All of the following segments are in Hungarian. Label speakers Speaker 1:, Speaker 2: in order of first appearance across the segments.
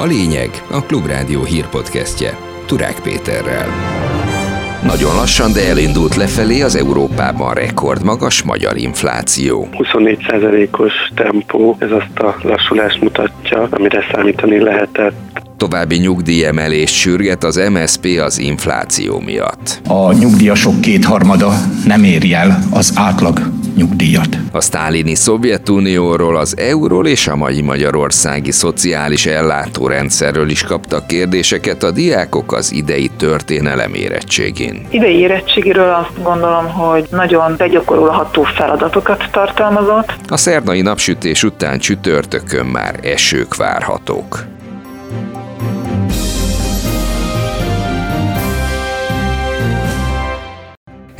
Speaker 1: A lényeg a Klubrádió hírpodcastje Turák Péterrel. Nagyon lassan, de elindult lefelé az Európában rekordmagas magyar infláció.
Speaker 2: 24%-os tempó, ez azt a lassulást mutatja, amire számítani lehetett
Speaker 1: További nyugdíjemelést sürget az MSP az infláció miatt.
Speaker 3: A nyugdíjasok kétharmada nem éri el az átlag nyugdíjat.
Speaker 1: A sztálini Szovjetunióról, az euról és a mai magyarországi szociális ellátórendszerről is kaptak kérdéseket a diákok az idei történelem érettségén.
Speaker 4: Idei érettségiről azt gondolom, hogy nagyon begyakorolható feladatokat tartalmazott.
Speaker 1: A szerdai napsütés után csütörtökön már esők várhatók.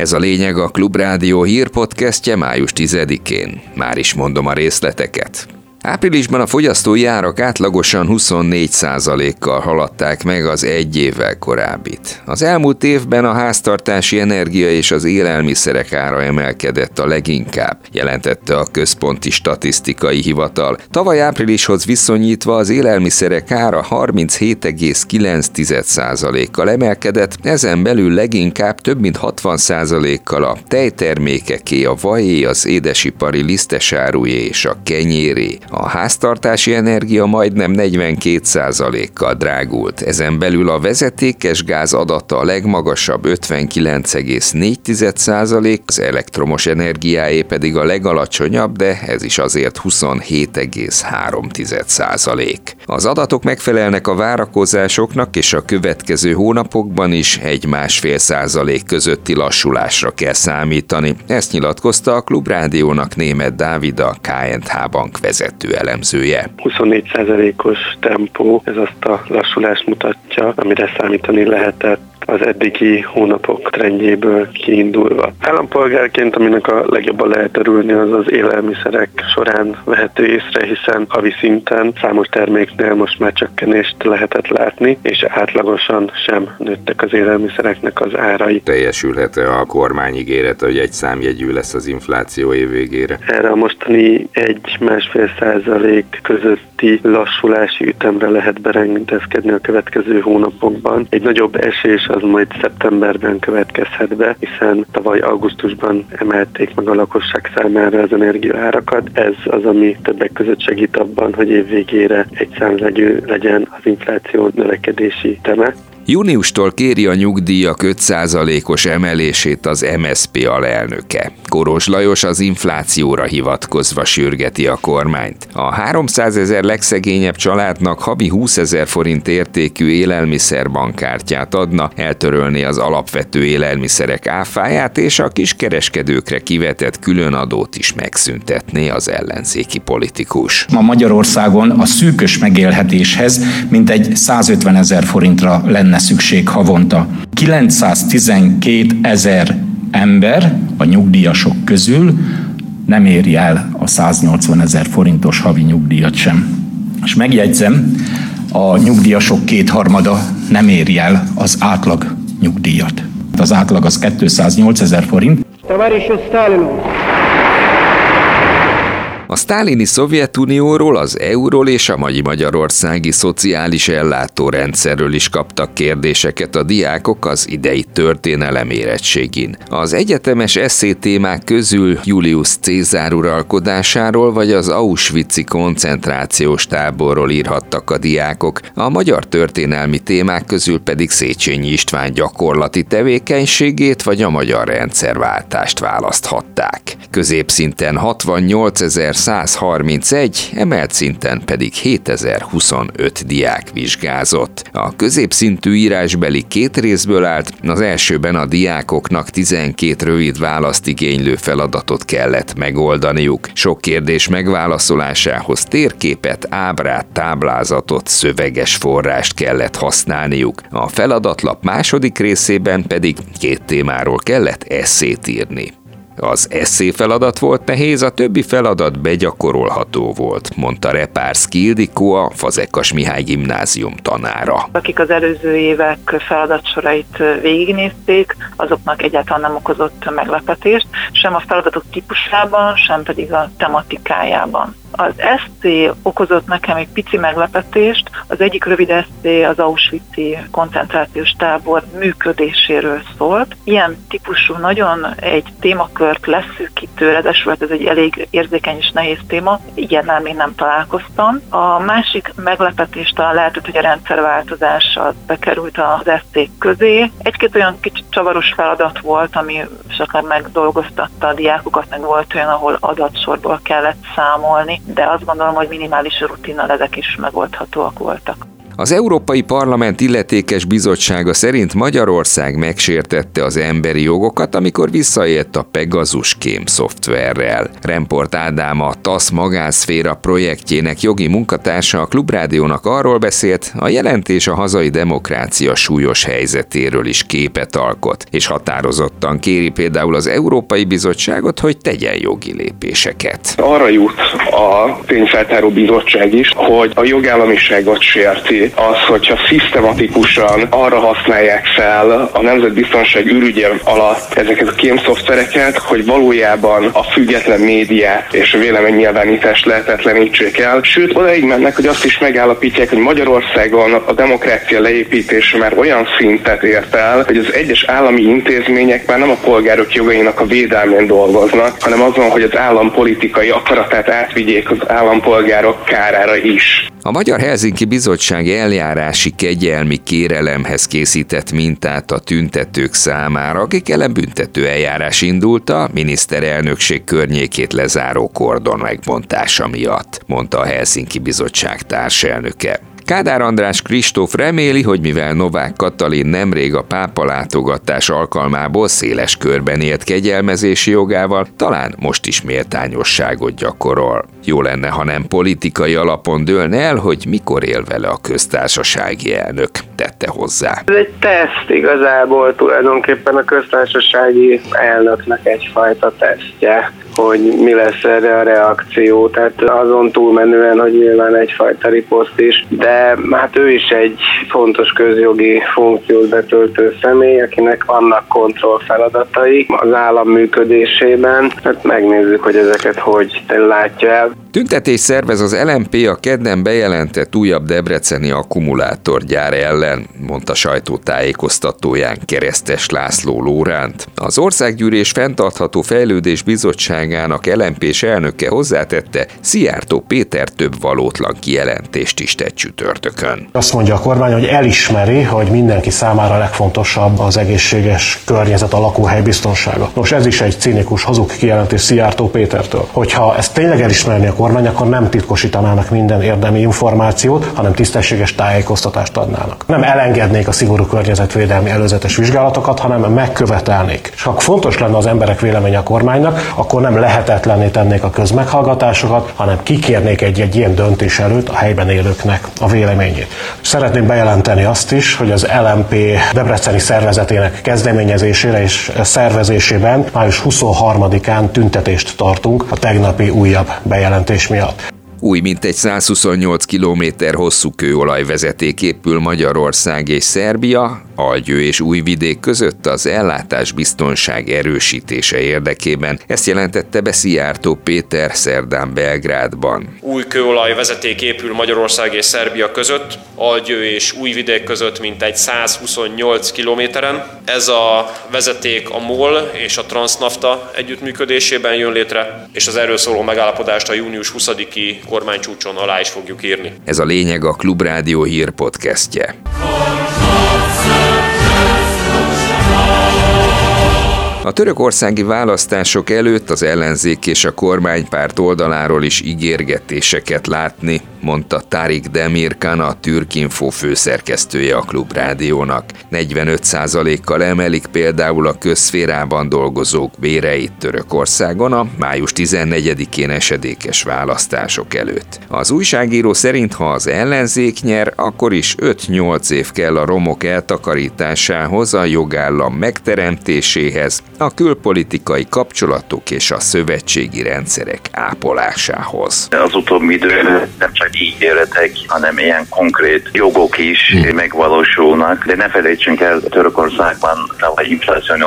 Speaker 1: Ez a lényeg a Klubrádió hírpodcastje május 10-én. Már is mondom a részleteket. Áprilisban a fogyasztói árak átlagosan 24%-kal haladták meg az egy évvel korábbit. Az elmúlt évben a háztartási energia és az élelmiszerek ára emelkedett a leginkább, jelentette a Központi Statisztikai Hivatal. Tavaly áprilishoz viszonyítva az élelmiszerek ára 37,9%-kal emelkedett, ezen belül leginkább több mint 60%-kal a tejtermékeké, a vajé, az édesipari lisztesárujé és a kenyéré. A háztartási energia majdnem 42%-kal drágult, ezen belül a vezetékes gáz adata a legmagasabb 59,4%, az elektromos energiáé pedig a legalacsonyabb, de ez is azért 27,3%. Az adatok megfelelnek a várakozásoknak, és a következő hónapokban is egy másfél százalék közötti lassulásra kell számítani. Ezt nyilatkozta a Klubrádiónak német Dávid a KNH bank vezető vezető elemzője.
Speaker 2: 24%-os tempó, ez azt a lassulást mutatja, amire számítani lehetett az eddigi hónapok trendjéből kiindulva. Állampolgárként, aminek a legjobban lehet örülni, az az élelmiszerek során vehető észre, hiszen havi szinten számos terméknél most már csökkenést lehetett látni, és átlagosan sem nőttek az élelmiszereknek az árai.
Speaker 1: Teljesülhet-e a kormány ígérete, hogy egy számjegyű lesz az infláció év végére?
Speaker 2: Erre a mostani egy-másfél százalék közötti lassulási ütemre lehet berendezkedni a következő hónapokban. Egy nagyobb esés az majd szeptemberben következhet be, hiszen tavaly augusztusban emelték meg a lakosság számára az energiaárakat. Ez az, ami többek között segít abban, hogy év végére egy számlegyű legyen az infláció növekedési teme.
Speaker 1: Júniustól kéri a nyugdíjak 5%-os emelését az MSP alelnöke. Koros Lajos az inflációra hivatkozva sürgeti a kormányt. A 300 ezer legszegényebb családnak havi 20 ezer forint értékű élelmiszerbankkártyát adna, eltörölni az alapvető élelmiszerek áfáját és a kiskereskedőkre kivetett különadót is megszüntetné az ellenzéki politikus.
Speaker 3: Ma Magyarországon a szűkös megélhetéshez mintegy 150 ezer forintra lenne szükség havonta. 912 ezer ember a nyugdíjasok közül nem éri el a 180 ezer forintos havi nyugdíjat sem. És megjegyzem, a nyugdíjasok kétharmada nem éri el az átlag nyugdíjat. Az átlag az 208 ezer forint.
Speaker 1: A sztálini Szovjetunióról, az euról és a mai magyarországi szociális ellátórendszerről is kaptak kérdéseket a diákok az idei történelem érettségén. Az egyetemes eszé témák közül Julius Cézár uralkodásáról vagy az Auschwitz-i koncentrációs táborról írhattak a diákok, a magyar történelmi témák közül pedig Széchenyi István gyakorlati tevékenységét vagy a magyar rendszerváltást választhatták. Középszinten 68 ezer 131, emelt szinten pedig 7025 diák vizsgázott. A középszintű írásbeli két részből állt, az elsőben a diákoknak 12 rövid választ igénylő feladatot kellett megoldaniuk. Sok kérdés megválaszolásához térképet, ábrát, táblázatot, szöveges forrást kellett használniuk. A feladatlap második részében pedig két témáról kellett eszét írni. Az eszé feladat volt nehéz, a többi feladat begyakorolható volt, mondta Repárszki Ildikó, a Fazekas Mihály gimnázium tanára.
Speaker 4: Akik az előző évek feladatsorait végignézték, azoknak egyáltalán nem okozott meglepetést, sem a feladatok típusában, sem pedig a tematikájában. Az SC okozott nekem egy pici meglepetést. Az egyik rövid SC az Auschwitz-i koncentrációs tábor működéséről szólt. Ilyen típusú nagyon egy témakört leszűkítő, ráadásul ez egy elég érzékeny és nehéz téma, ilyennel még nem találkoztam. A másik meglepetés talán lehetett, hogy a rendszerváltozás az bekerült az SC közé. Egy-két olyan kicsit csavaros feladat volt, ami sokan megdolgoztatta a diákokat, meg volt olyan, ahol adatsorból kellett számolni, de azt gondolom, hogy minimális rutinnal ezek is megoldhatóak voltak.
Speaker 1: Az Európai Parlament illetékes bizottsága szerint Magyarország megsértette az emberi jogokat, amikor visszaélt a Pegasus kém szoftverrel. Remport Ádám a TASZ magánszféra projektjének jogi munkatársa a Klubrádiónak arról beszélt, a jelentés a hazai demokrácia súlyos helyzetéről is képet alkot, és határozottan kéri például az Európai Bizottságot, hogy tegyen jogi lépéseket.
Speaker 5: Arra jut a tényfeltáró bizottság is, hogy a jogállamiságot sérti az, hogyha szisztematikusan arra használják fel a nemzetbiztonság ürügye alatt ezeket a kémszoftvereket, hogy valójában a független médiát és a véleménynyilvánítást lehetetlenítsék el. Sőt, odaig mennek, hogy azt is megállapítják, hogy Magyarországon a demokrácia leépítése már olyan szintet ért el, hogy az egyes állami intézmények már nem a polgárok jogainak a védelmén dolgoznak, hanem azon, hogy az állam politikai akaratát átvigyék az állampolgárok kárára is.
Speaker 1: A Magyar Helsinki Bizottság eljárási kegyelmi kérelemhez készített mintát a tüntetők számára, akik ellen büntető eljárás indult a miniszterelnökség környékét lezáró kordon megbontása miatt, mondta a Helsinki Bizottság társelnöke. Kádár András Kristóf reméli, hogy mivel Novák Katalin nemrég a pápa látogatás alkalmából széles körben élt kegyelmezési jogával, talán most is méltányosságot gyakorol. Jó lenne, ha nem politikai alapon dőlne el, hogy mikor él vele a köztársasági elnök, tette hozzá.
Speaker 6: Ez egy teszt igazából tulajdonképpen a köztársasági elnöknek egyfajta tesztje hogy mi lesz erre a reakció, tehát azon túlmenően, hogy nyilván egyfajta riposzt is, de hát ő is egy fontos közjogi funkciót betöltő személy, akinek vannak kontrollfeladatai az állam működésében, hát megnézzük, hogy ezeket hogy látja el.
Speaker 1: Tüntetés szervez az LMP a kedden bejelentett újabb debreceni akkumulátorgyár ellen, mondta sajtótájékoztatóján keresztes László Lóránt. Az Országgyűlés fenntartható fejlődés bizottságának lmp elnöke hozzátette, Szijjártó Péter több valótlan kijelentést is tett csütörtökön.
Speaker 7: Azt mondja a kormány, hogy elismeri, hogy mindenki számára legfontosabb az egészséges környezet, a lakóhely biztonsága. Nos, ez is egy cinikus, hazug kijelentés Szijjártó Pétertől. Hogyha ezt tényleg elismerni a kormány, akkor nem titkosítanának minden érdemi információt, hanem tisztességes tájékoztatást adnának. Nem elengednék a szigorú környezetvédelmi előzetes vizsgálatokat, hanem megkövetelnék. És ha fontos lenne az emberek véleménye a kormánynak, akkor nem lehetetlenné tennék a közmeghallgatásokat, hanem kikérnék egy-egy ilyen döntés előtt a helyben élőknek a véleményét. Szeretném bejelenteni azt is, hogy az LMP Debreceni szervezetének kezdeményezésére és szervezésében május 23-án tüntetést tartunk a tegnapi újabb bejelentés jelentés miatt.
Speaker 1: Új mintegy 128 km hosszú kőolajvezeték épül Magyarország és Szerbia, Algyő és Újvidék között az ellátás biztonság erősítése érdekében. Ezt jelentette be Szijjártó Péter szerdán Belgrádban.
Speaker 8: Új kőolajvezeték épül Magyarország és Szerbia között, Algyő és Újvidék között mintegy 128 kilométeren. Ez a vezeték a MOL és a Transnafta együttműködésében jön létre, és az erről szóló megállapodást a június 20-i kormánycsúcson alá is fogjuk írni.
Speaker 1: Ez a lényeg a Klubrádió hírpodcastje. A törökországi választások előtt az ellenzék és a kormánypárt oldaláról is ígérgetéseket látni, mondta Tarik Demirkan, a Türkinfo főszerkesztője a Klubrádiónak. 45%-kal emelik például a közszférában dolgozók béreit Törökországon a május 14-én esedékes választások előtt. Az újságíró szerint, ha az ellenzék nyer, akkor is 5-8 év kell a romok eltakarításához, a jogállam megteremtéséhez, a külpolitikai kapcsolatok és a szövetségi rendszerek ápolásához.
Speaker 9: Az utóbbi időben nem csak ígéretek, hanem ilyen konkrét jogok is hmm. megvalósulnak. De ne felejtsünk el, Törökországban tavaly infláció 85%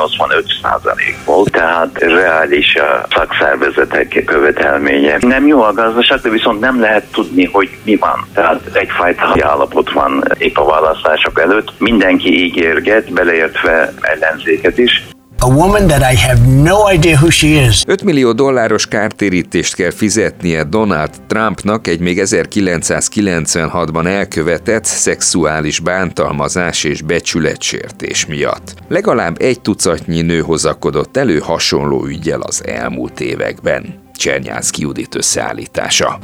Speaker 9: volt, tehát reális a szakszervezetek követelménye. Nem jó a gazdaság, de viszont nem lehet tudni, hogy mi van. Tehát egyfajta állapot van épp a választások előtt. Mindenki ígérget, beleértve ellenzéket is, A woman that I have no
Speaker 1: idea who she is. 5 millió dolláros kártérítést kell fizetnie Donald Trumpnak egy még 1996-ban elkövetett szexuális bántalmazás és becsületsértés miatt. Legalább egy tucatnyi nő hozakodott elő hasonló ügyel az elmúlt években. Csernyánszki Judit összeállítása.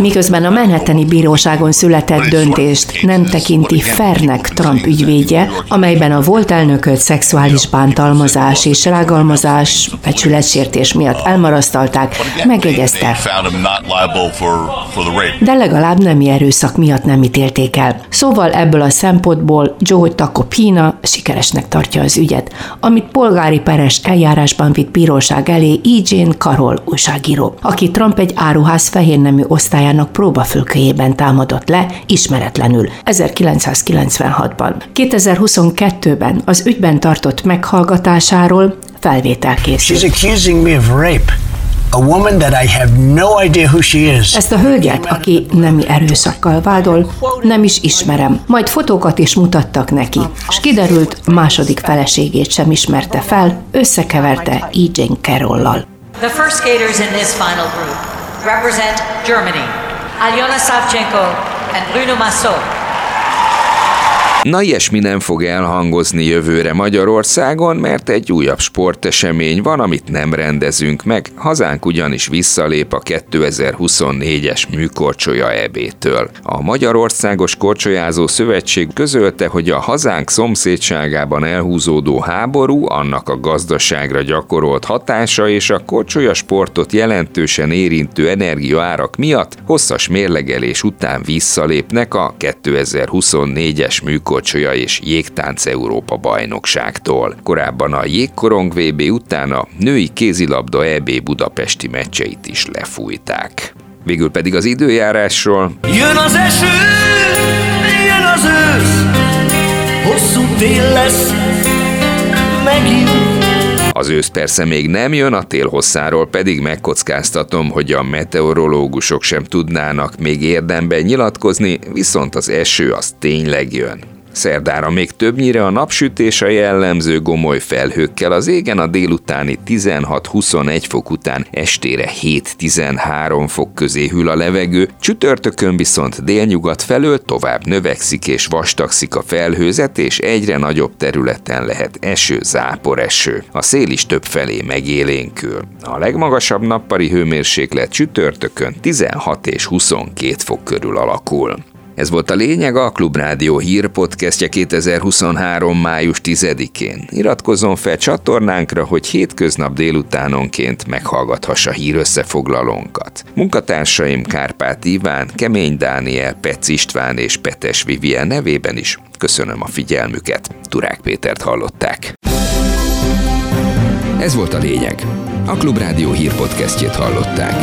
Speaker 10: Miközben a Manhattani Bíróságon született döntést nem tekinti fernek Trump ügyvédje, amelyben a volt elnököt szexuális bántalmazás és rágalmazás, becsületsértés miatt elmarasztalták, megjegyezte. De legalább nemi erőszak miatt nem ítélték el. Szóval ebből a szempontból Joe Tacopina sikeresnek tartja az ügyet, amit polgári peres eljárásban vitt bíróság elé E. Jane Carroll újságíró, aki Trump egy áruház fehér nemű osztályának próbafülköjében támadott le, ismeretlenül, 1996-ban. 2022-ben az ügyben tartott meghallgatásáról felvétel készült. She's accusing me of rape. A woman that I have no idea who she is. Ezt a hölgyet, aki nemi erőszakkal vádol, nem is ismerem. Majd fotókat is mutattak neki, és kiderült, második feleségét sem ismerte fel, összekeverte E. Jane Carroll-lal. The first skaters in this final group represent Germany. Alyona Savchenko and Bruno Massot.
Speaker 1: Na ilyesmi nem fog elhangozni jövőre Magyarországon, mert egy újabb sportesemény van, amit nem rendezünk meg, hazánk ugyanis visszalép a 2024-es műkorcsolya EB-től. A Magyarországos Korcsolyázó Szövetség közölte, hogy a hazánk szomszédságában elhúzódó háború, annak a gazdaságra gyakorolt hatása és a korcsolya sportot jelentősen érintő energiaárak miatt hosszas mérlegelés után visszalépnek a 2024-es műkorcsolya jégkocsolya és jégtánc Európa bajnokságtól. Korábban a jégkorong VB után a női kézilabda EB budapesti meccseit is lefújták. Végül pedig az időjárásról. Jön az eső, jön az ősz, hosszú tél lesz, megint az ősz persze még nem jön, a tél hosszáról pedig megkockáztatom, hogy a meteorológusok sem tudnának még érdemben nyilatkozni, viszont az eső az tényleg jön. Szerdára még többnyire a napsütés a jellemző gomoly felhőkkel, az égen a délutáni 16-21 fok után estére 7-13 fok közé hűl a levegő, csütörtökön viszont délnyugat felől tovább növekszik és vastagszik a felhőzet, és egyre nagyobb területen lehet eső, zápor eső. A szél is több felé megélénkül. A legmagasabb nappali hőmérséklet csütörtökön 16 és 22 fok körül alakul. Ez volt a lényeg a Klubrádió hírpodcastje 2023. május 10-én. Iratkozzon fel csatornánkra, hogy hétköznap délutánonként meghallgathassa hírösszefoglalónkat. Munkatársaim Kárpát Iván, Kemény Dániel, Pec István és Petes Vivien nevében is köszönöm a figyelmüket. Turák Pétert hallották. Ez volt a lényeg. A Klubrádió hírpodcastjét hallották.